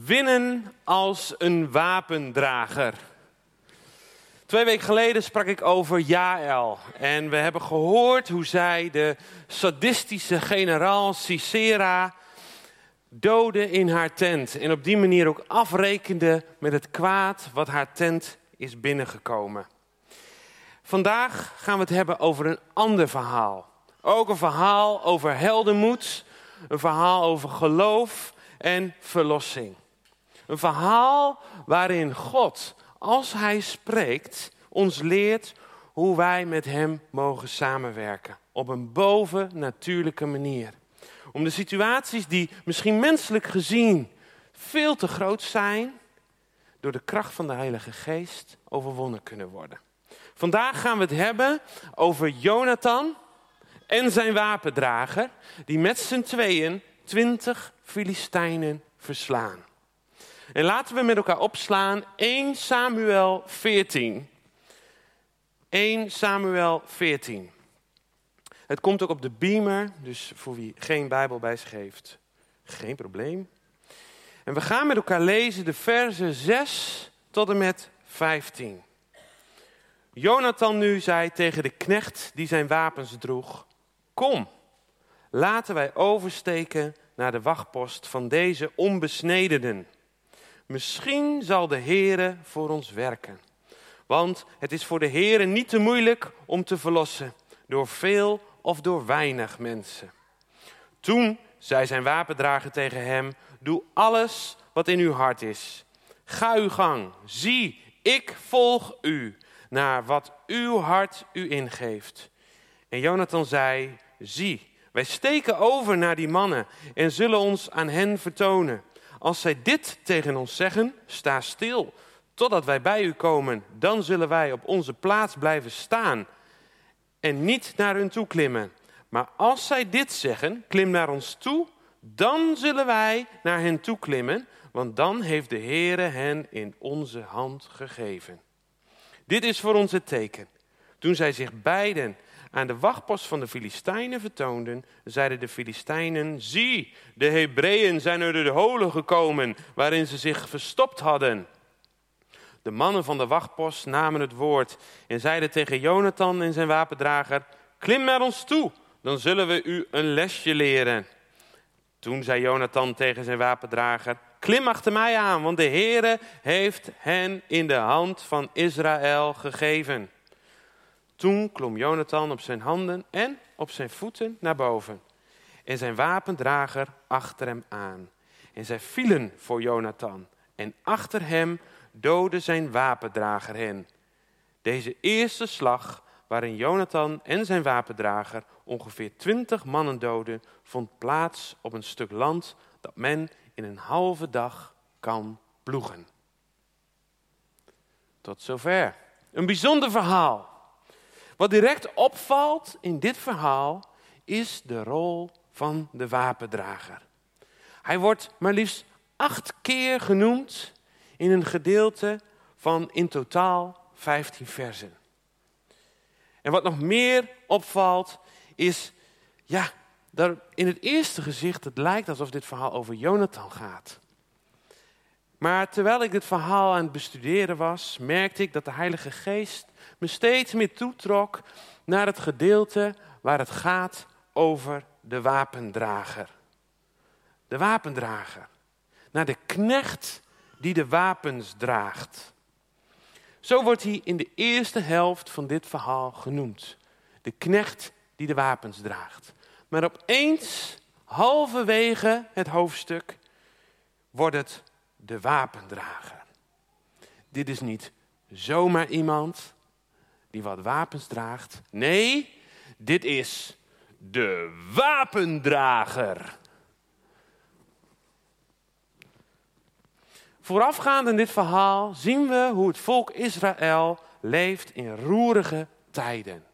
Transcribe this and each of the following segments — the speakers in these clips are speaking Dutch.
Winnen als een wapendrager. Twee weken geleden sprak ik over Jaël. En we hebben gehoord hoe zij de sadistische generaal Sisera doodde in haar tent. En op die manier ook afrekende met het kwaad wat haar tent is binnengekomen. Vandaag gaan we het hebben over een ander verhaal. Ook een verhaal over heldenmoed, een verhaal over geloof en verlossing. Een verhaal waarin God, als Hij spreekt, ons leert hoe wij met Hem mogen samenwerken. Op een bovennatuurlijke manier. Om de situaties die misschien menselijk gezien veel te groot zijn, door de kracht van de Heilige Geest overwonnen kunnen worden. Vandaag gaan we het hebben over Jonathan en zijn wapendrager, die met z'n tweeën twintig Filistijnen verslaan. En laten we met elkaar opslaan 1 Samuel 14. 1 Samuel 14. Het komt ook op de beamer, dus voor wie geen Bijbel bij zich heeft, geen probleem. En we gaan met elkaar lezen de versen 6 tot en met 15. Jonathan nu zei tegen de knecht die zijn wapens droeg: Kom, laten wij oversteken naar de wachtpost van deze onbesnedenen. Misschien zal de Heere voor ons werken. Want het is voor de Heere niet te moeilijk om te verlossen, door veel of door weinig mensen. Toen zei zijn wapendrager tegen hem: Doe alles wat in uw hart is. Ga uw gang. Zie, ik volg u naar wat uw hart u ingeeft. En Jonathan zei: Zie, wij steken over naar die mannen en zullen ons aan hen vertonen. Als zij dit tegen ons zeggen, sta stil, totdat wij bij u komen. Dan zullen wij op onze plaats blijven staan en niet naar hun toe klimmen. Maar als zij dit zeggen, klim naar ons toe, dan zullen wij naar hen toe klimmen, want dan heeft de Heere hen in onze hand gegeven. Dit is voor ons het teken. Toen zij zich beiden aan de wachtpost van de Filistijnen vertoonden, zeiden de Filistijnen: Zie, de Hebreeën zijn uit de holen gekomen waarin ze zich verstopt hadden. De mannen van de wachtpost namen het woord en zeiden tegen Jonathan en zijn wapendrager: Klim naar ons toe, dan zullen we u een lesje leren. Toen zei Jonathan tegen zijn wapendrager: Klim achter mij aan, want de Heere heeft hen in de hand van Israël gegeven. Toen klom Jonathan op zijn handen en op zijn voeten naar boven. En zijn wapendrager achter hem aan. En zij vielen voor Jonathan. En achter hem doodde zijn wapendrager hen. Deze eerste slag, waarin Jonathan en zijn wapendrager ongeveer twintig mannen doden, vond plaats op een stuk land dat men in een halve dag kan ploegen. Tot zover. Een bijzonder verhaal. Wat direct opvalt in dit verhaal is de rol van de wapendrager. Hij wordt maar liefst acht keer genoemd in een gedeelte van in totaal 15 versen. En wat nog meer opvalt is, ja, dat in het eerste gezicht het lijkt alsof dit verhaal over Jonathan gaat. Maar terwijl ik dit verhaal aan het bestuderen was, merkte ik dat de Heilige Geest me steeds meer toetrok naar het gedeelte waar het gaat over de wapendrager. De wapendrager. Naar de knecht die de wapens draagt. Zo wordt hij in de eerste helft van dit verhaal genoemd. De knecht die de wapens draagt. Maar opeens, halverwege het hoofdstuk, wordt het de wapendrager. Dit is niet zomaar iemand die wat wapens draagt. Nee, dit is de wapendrager. Voorafgaand in dit verhaal zien we hoe het volk Israël leeft in roerige tijden.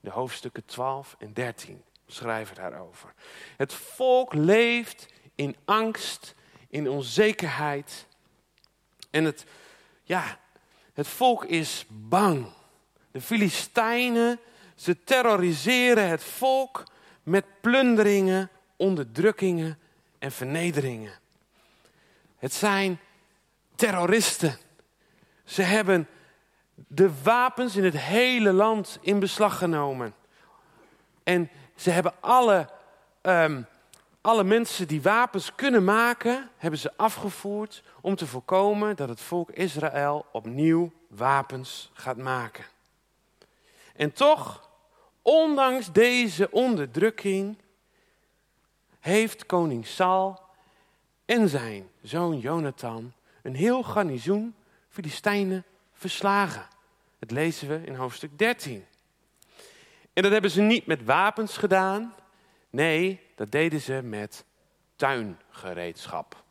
De hoofdstukken 12 en 13 schrijven daarover. Het volk leeft in angst, in onzekerheid. En het, ja, het volk is bang. De Filistijnen, ze terroriseren het volk met plunderingen, onderdrukkingen en vernederingen. Het zijn terroristen. Ze hebben de wapens in het hele land in beslag genomen. En ze hebben alle, ehm, alle mensen die wapens kunnen maken, hebben ze afgevoerd om te voorkomen dat het volk Israël opnieuw wapens gaat maken. En toch, ondanks deze onderdrukking, heeft koning Saul en zijn zoon Jonathan een heel garnizoen Filistijnen verslagen. Dat lezen we in hoofdstuk 13. En dat hebben ze niet met wapens gedaan. Nee, dat deden ze met tuingereedschap.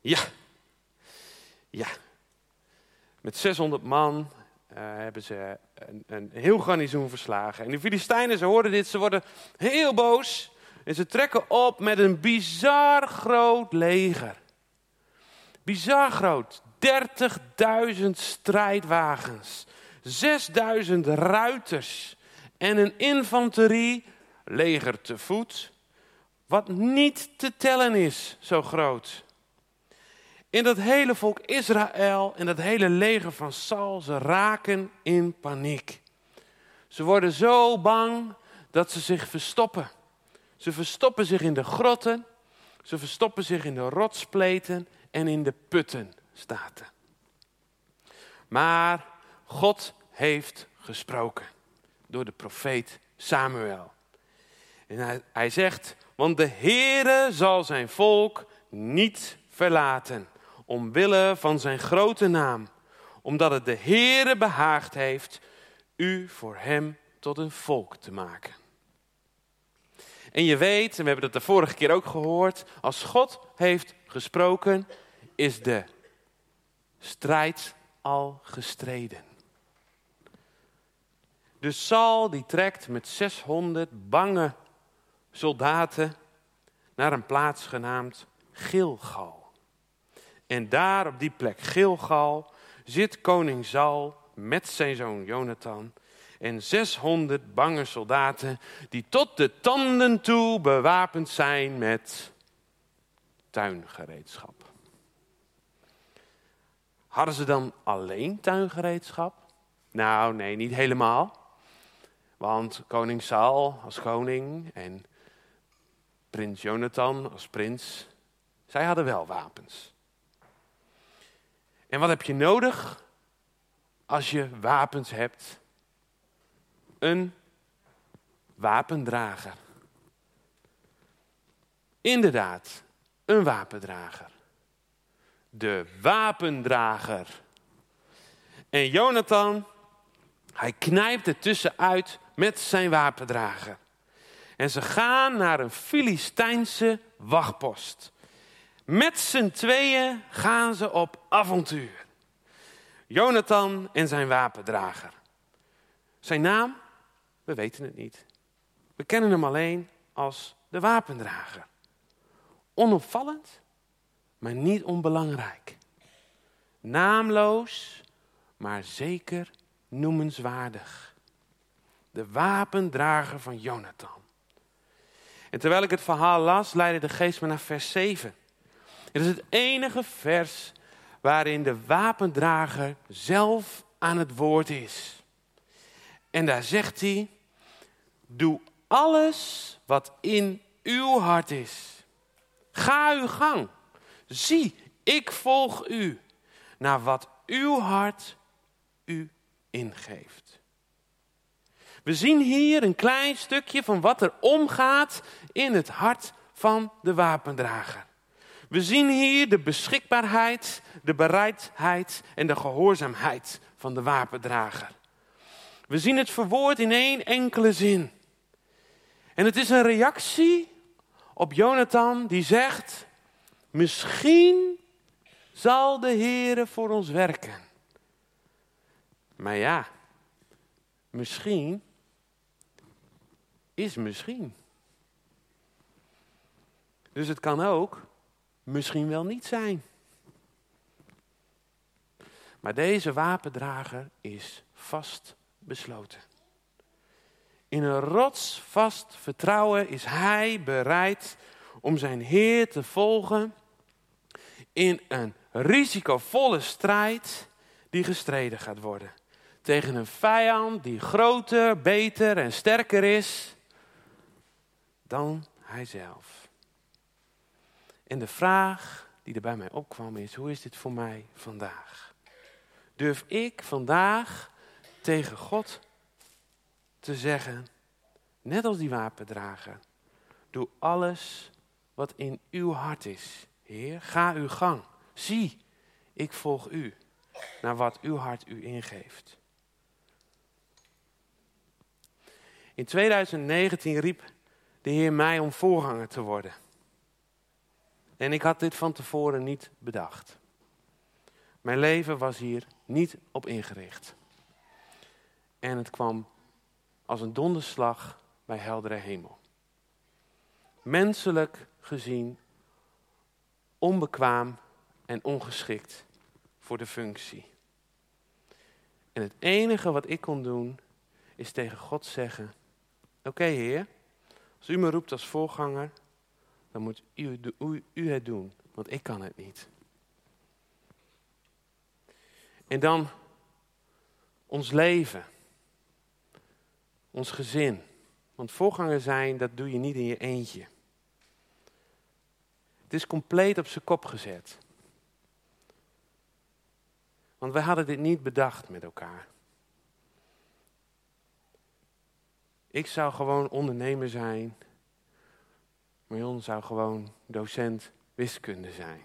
Ja, ja. Met 600 man uh, hebben ze een, een heel garnizoen verslagen. En de Filistijnen, ze hoorden dit, ze worden heel boos. En ze trekken op met een bizar groot leger. Bizar groot. 30.000 strijdwagens. 6.000 ruiters. En een infanterie, leger te voet. Wat niet te tellen is, zo groot. In dat hele volk Israël en dat hele leger van Saul, ze raken in paniek. Ze worden zo bang dat ze zich verstoppen. Ze verstoppen zich in de grotten, ze verstoppen zich in de rotspleten en in de putten Maar God heeft gesproken door de profeet Samuel. En hij, zegt, want de Heere zal zijn volk niet verlaten, omwille van zijn grote naam, omdat het de Heere behaagd heeft u voor hem tot een volk te maken. En je weet, en we hebben dat de vorige keer ook gehoord, als God heeft gesproken, is de strijd al gestreden. Dus Saul die trekt met 600 bange soldaten naar een plaats genaamd Gilgal. En daar op die plek Gilgal zit koning Saul met zijn zoon Jonathan en 600 bange soldaten die tot de tanden toe bewapend zijn met tuingereedschap. Hadden ze dan alleen tuingereedschap? Nou, nee, niet helemaal. Want koning Saul als koning en prins Jonathan als prins, zij hadden wel wapens. En wat heb je nodig als je wapens hebt? Een wapendrager. Inderdaad, een wapendrager de wapendrager. En Jonathan, hij knijpt er tussenuit met zijn wapendrager. En ze gaan naar een Filistijnse wachtpost. Met z'n tweeën gaan ze op avontuur. Jonathan en zijn wapendrager. Zijn naam? We weten het niet. We kennen hem alleen als de wapendrager. Onopvallend? maar niet onbelangrijk. Naamloos, maar zeker noemenswaardig. De wapendrager van Jonathan. En terwijl ik het verhaal las, leidde de geest me naar vers 7. Het is het enige vers waarin de wapendrager zelf aan het woord is. En daar zegt hij: Doe alles wat in uw hart is. Ga uw gang. Zie, ik volg u naar wat uw hart u ingeeft. We zien hier een klein stukje van wat er omgaat in het hart van de wapendrager. We zien hier de beschikbaarheid, de bereidheid en de gehoorzaamheid van de wapendrager. We zien het verwoord in één enkele zin. En het is een reactie op Jonathan die zegt: Misschien zal de Heere voor ons werken. Maar ja, misschien is misschien. Dus het kan ook misschien wel niet zijn. Maar deze wapendrager is vast besloten. In een rotsvast vertrouwen is hij bereid om zijn Heer te volgen in een risicovolle strijd die gestreden gaat worden. Tegen een vijand die groter, beter en sterker is dan hijzelf. En de vraag die er bij mij opkwam is, hoe is dit voor mij vandaag? Durf ik vandaag tegen God te zeggen, net als die wapendrager, doe alles wat in uw hart is. Heer, ga uw gang. Zie, ik volg u naar wat uw hart u ingeeft. In 2019 riep de Heer mij om voorganger te worden. En ik had dit van tevoren niet bedacht. Mijn leven was hier niet op ingericht. En het kwam als een donderslag bij heldere hemel. Menselijk gezien onbekwaam en ongeschikt voor de functie. En het enige wat ik kon doen, is tegen God zeggen: Oké, Heer, als u me roept als voorganger, dan moet u, u, u het doen, want ik kan het niet. En dan ons leven, ons gezin. Want voorganger zijn, dat doe je niet in je eentje. Het is compleet op zijn kop gezet. Want wij hadden dit niet bedacht met elkaar. Ik zou gewoon ondernemer zijn. Marion zou gewoon docent wiskunde zijn.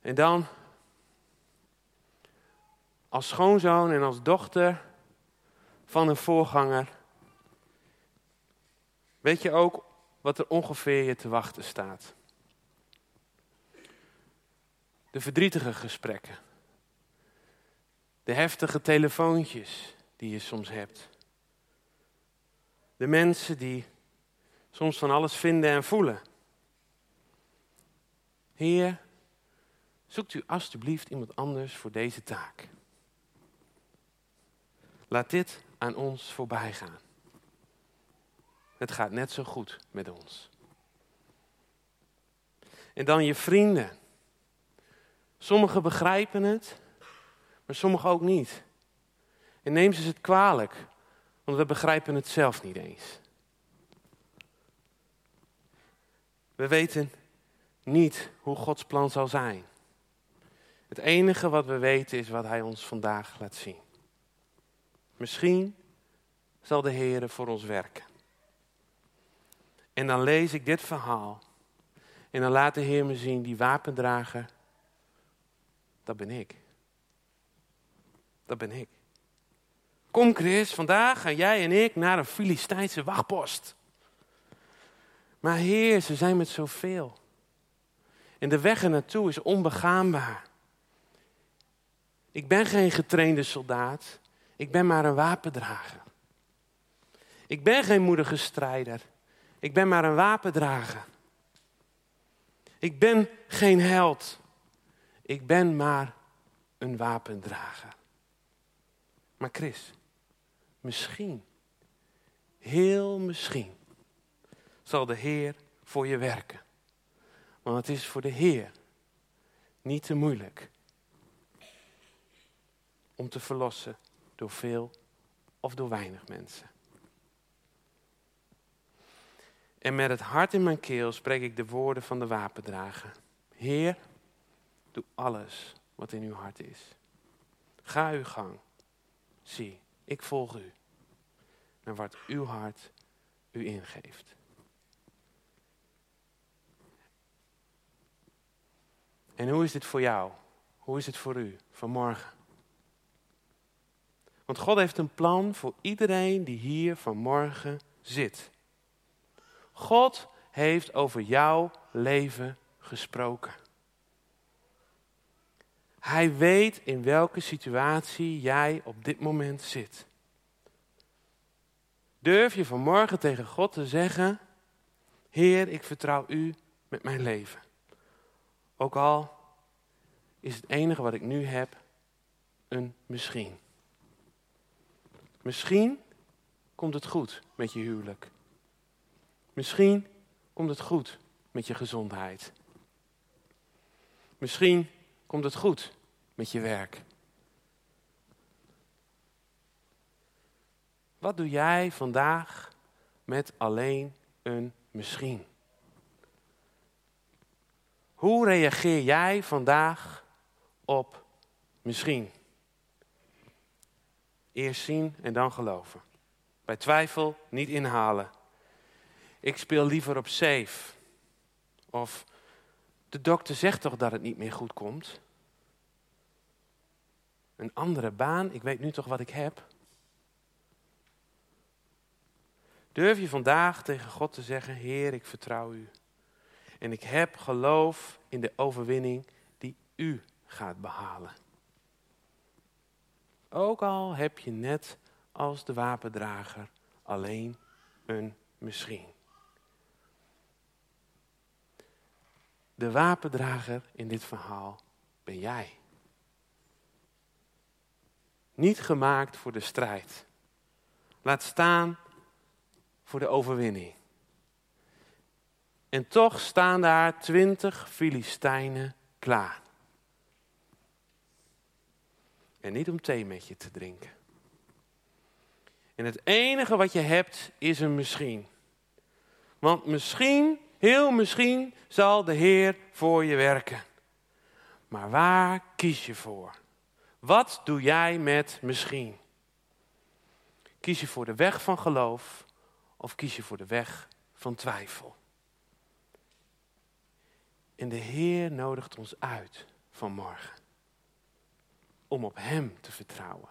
En dan, als schoonzoon en als dochter van een voorganger, weet je ook wat er ongeveer je te wachten staat. De verdrietige gesprekken. De heftige telefoontjes die je soms hebt. De mensen die soms van alles vinden en voelen. Heer, zoekt u alstublieft iemand anders voor deze taak. Laat dit aan ons voorbij gaan. Het gaat net zo goed met ons. En dan je vrienden. Sommigen begrijpen het, maar sommigen ook niet. En neem ze het kwalijk, want we begrijpen het zelf niet eens. We weten niet hoe Gods plan zal zijn. Het enige wat we weten is wat Hij ons vandaag laat zien. Misschien zal de Heer voor ons werken. En dan lees ik dit verhaal. En dan laat de Heer me zien, die wapendrager, dat ben ik. Dat ben ik. Kom Chris, vandaag gaan jij en ik naar een Filistijnse wachtpost. Maar Heer, ze zijn met zoveel. En de weg er naartoe is onbegaanbaar. Ik ben geen getrainde soldaat. Ik ben maar een wapendrager. Ik ben geen moedige strijder. Ik ben maar een wapendrager. Ik ben geen held. Ik ben maar een wapendrager. Maar Chris, misschien, heel misschien, zal de Heer voor je werken. Want het is voor de Heer niet te moeilijk om te verlossen door veel of door weinig mensen. En met het hart in mijn keel spreek ik de woorden van de wapendrager. Heer, doe alles wat in uw hart is. Ga uw gang. Zie, ik volg u. Naar wat uw hart u ingeeft. En hoe is dit voor jou? Hoe is het voor u vanmorgen? Want God heeft een plan voor iedereen die hier vanmorgen zit. God heeft over jouw leven gesproken. Hij weet in welke situatie jij op dit moment zit. Durf je vanmorgen tegen God te zeggen: Heer, ik vertrouw U met mijn leven. Ook al is het enige wat ik nu heb een misschien. Misschien komt het goed met je huwelijk. Misschien komt het goed met je gezondheid. Misschien komt het goed met je werk. Wat doe jij vandaag met alleen een misschien? Hoe reageer jij vandaag op misschien? Eerst zien en dan geloven. Bij twijfel niet inhalen. Ik speel liever op safe. Of de dokter zegt toch dat het niet meer goed komt? Een andere baan, ik weet nu toch wat ik heb? Durf je vandaag tegen God te zeggen: Heer, ik vertrouw u. En ik heb geloof in de overwinning die u gaat behalen. Ook al heb je net als de wapendrager alleen een misschien. De wapendrager in dit verhaal ben jij. Niet gemaakt voor de strijd. Laat staan voor de overwinning. En toch staan daar twintig Filistijnen klaar. En niet om thee met je te drinken. En het enige wat je hebt is een misschien. Want misschien, heel misschien, zal de Heer voor je werken. Maar waar kies je voor? Wat doe jij met misschien? Kies je voor de weg van geloof of kies je voor de weg van twijfel? En de Heer nodigt ons uit vanmorgen om op Hem te vertrouwen.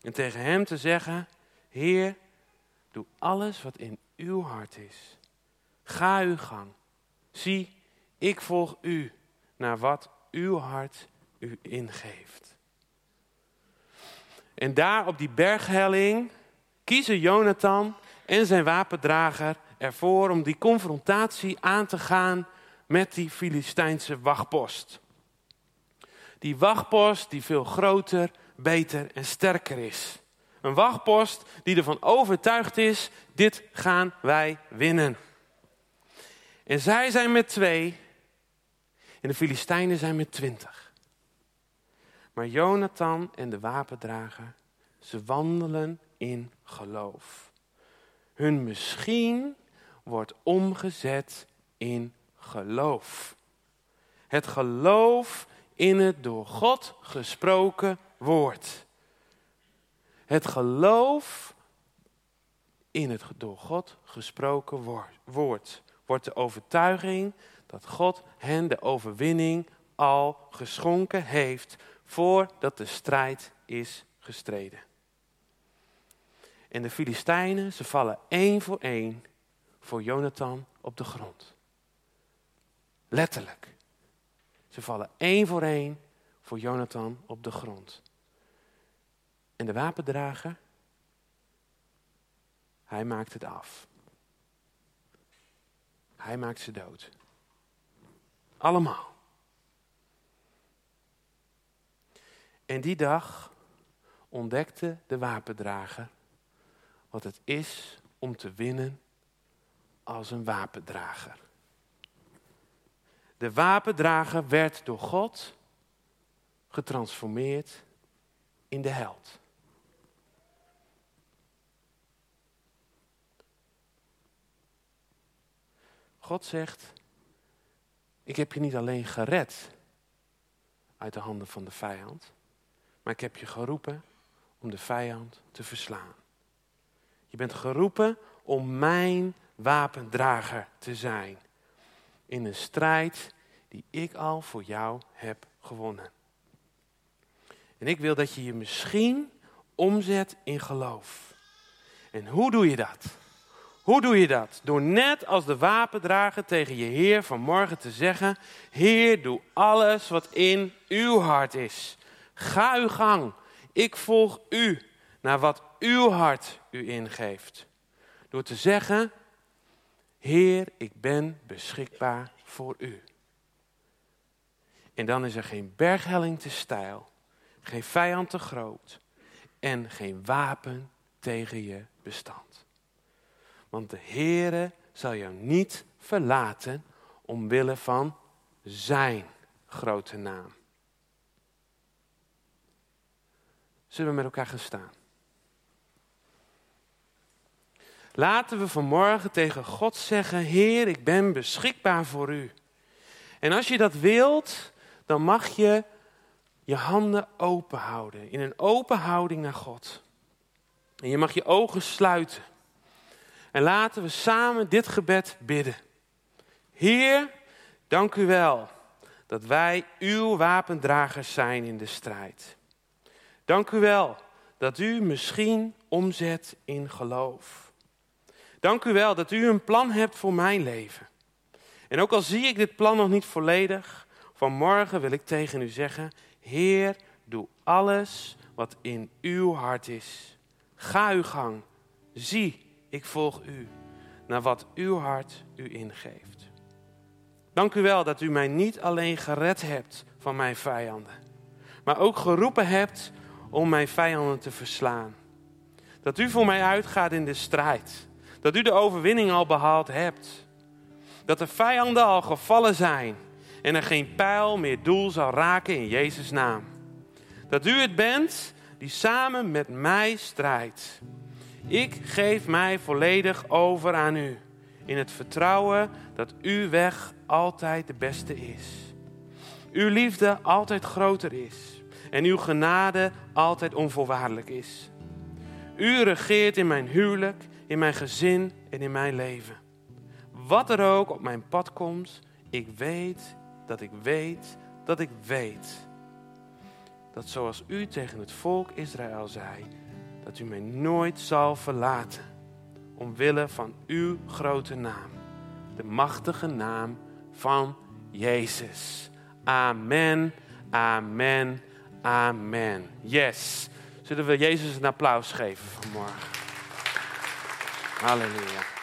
En tegen Hem te zeggen, Heer, doe alles wat in uw hart is. Ga uw gang. Zie, ik volg u naar wat uw hart u ingeeft. En daar op die berghelling kiezen Jonathan en zijn wapendrager ervoor om die confrontatie aan te gaan met die Filistijnse wachtpost. Die wachtpost die veel groter, beter en sterker is. Een wachtpost die ervan overtuigd is, dit gaan wij winnen. En zij zijn met twee en de Filistijnen zijn met twintig. Maar Jonathan en de wapendrager, ze wandelen in geloof. Hun misschien wordt omgezet in geloof. Het geloof in het door God gesproken woord. Het geloof in het door God gesproken woord wordt de overtuiging dat God hen de overwinning al geschonken heeft voordat de strijd is gestreden. En de Filistijnen, ze vallen één voor één voor Jonathan op de grond. Letterlijk. Ze vallen één voor één voor Jonathan op de grond. En de wapendrager, hij maakt het af. Hij maakt ze dood. Allemaal. En die dag ontdekte de wapendrager wat het is om te winnen als een wapendrager. De wapendrager werd door God getransformeerd in de held. God zegt, ik heb je niet alleen gered uit de handen van de vijand, maar ik heb je geroepen om de vijand te verslaan. Je bent geroepen om mijn wapendrager te zijn in een strijd die ik al voor jou heb gewonnen. En ik wil dat je je misschien omzet in geloof. En hoe doe je dat? Hoe doe je dat? Door net als de wapendrager tegen je Heer vanmorgen te zeggen: Heer, doe alles wat in uw hart is. Ga uw gang. Ik volg u naar wat uw hart u ingeeft. Door te zeggen: Heer, ik ben beschikbaar voor u. En dan is er geen berghelling te steil, geen vijand te groot en geen wapen tegen je bestand. Want de Heere zal jou niet verlaten omwille van zijn grote naam. Zullen we met elkaar gaan staan? Laten we vanmorgen tegen God zeggen: Heer, ik ben beschikbaar voor u. En als je dat wilt, dan mag je je handen open houden. In een open houding naar God. En je mag je ogen sluiten. En laten we samen dit gebed bidden. Heer, dank u wel dat wij uw wapendragers zijn in de strijd. Dank u wel dat u misschien omzet in geloof. Dank u wel dat u een plan hebt voor mijn leven. En ook al zie ik dit plan nog niet volledig, vanmorgen wil ik tegen u zeggen: Heer, doe alles wat in uw hart is. Ga uw gang. Zie, ik volg u naar wat uw hart u ingeeft. Dank u wel dat u mij niet alleen gered hebt van mijn vijanden, maar ook geroepen hebt om mijn vijanden te verslaan. Dat u voor mij uitgaat in de strijd. Dat u de overwinning al behaald hebt. Dat de vijanden al gevallen zijn en er geen pijl meer doel zal raken in Jezus' naam. Dat u het bent die samen met mij strijdt. Ik geef mij volledig over aan u, in het vertrouwen dat uw weg altijd de beste is. Uw liefde altijd groter is en uw genade altijd onvoorwaardelijk is. U regeert in mijn huwelijk, in mijn gezin en in mijn leven. Wat er ook op mijn pad komt, ik weet dat ik weet dat ik weet dat zoals u tegen het volk Israël zei, dat u mij nooit zal verlaten, omwille van uw grote naam, de machtige naam van Jezus. Amen, amen, amen. Yes. Zullen we Jezus een applaus geven vanmorgen? Halleluja.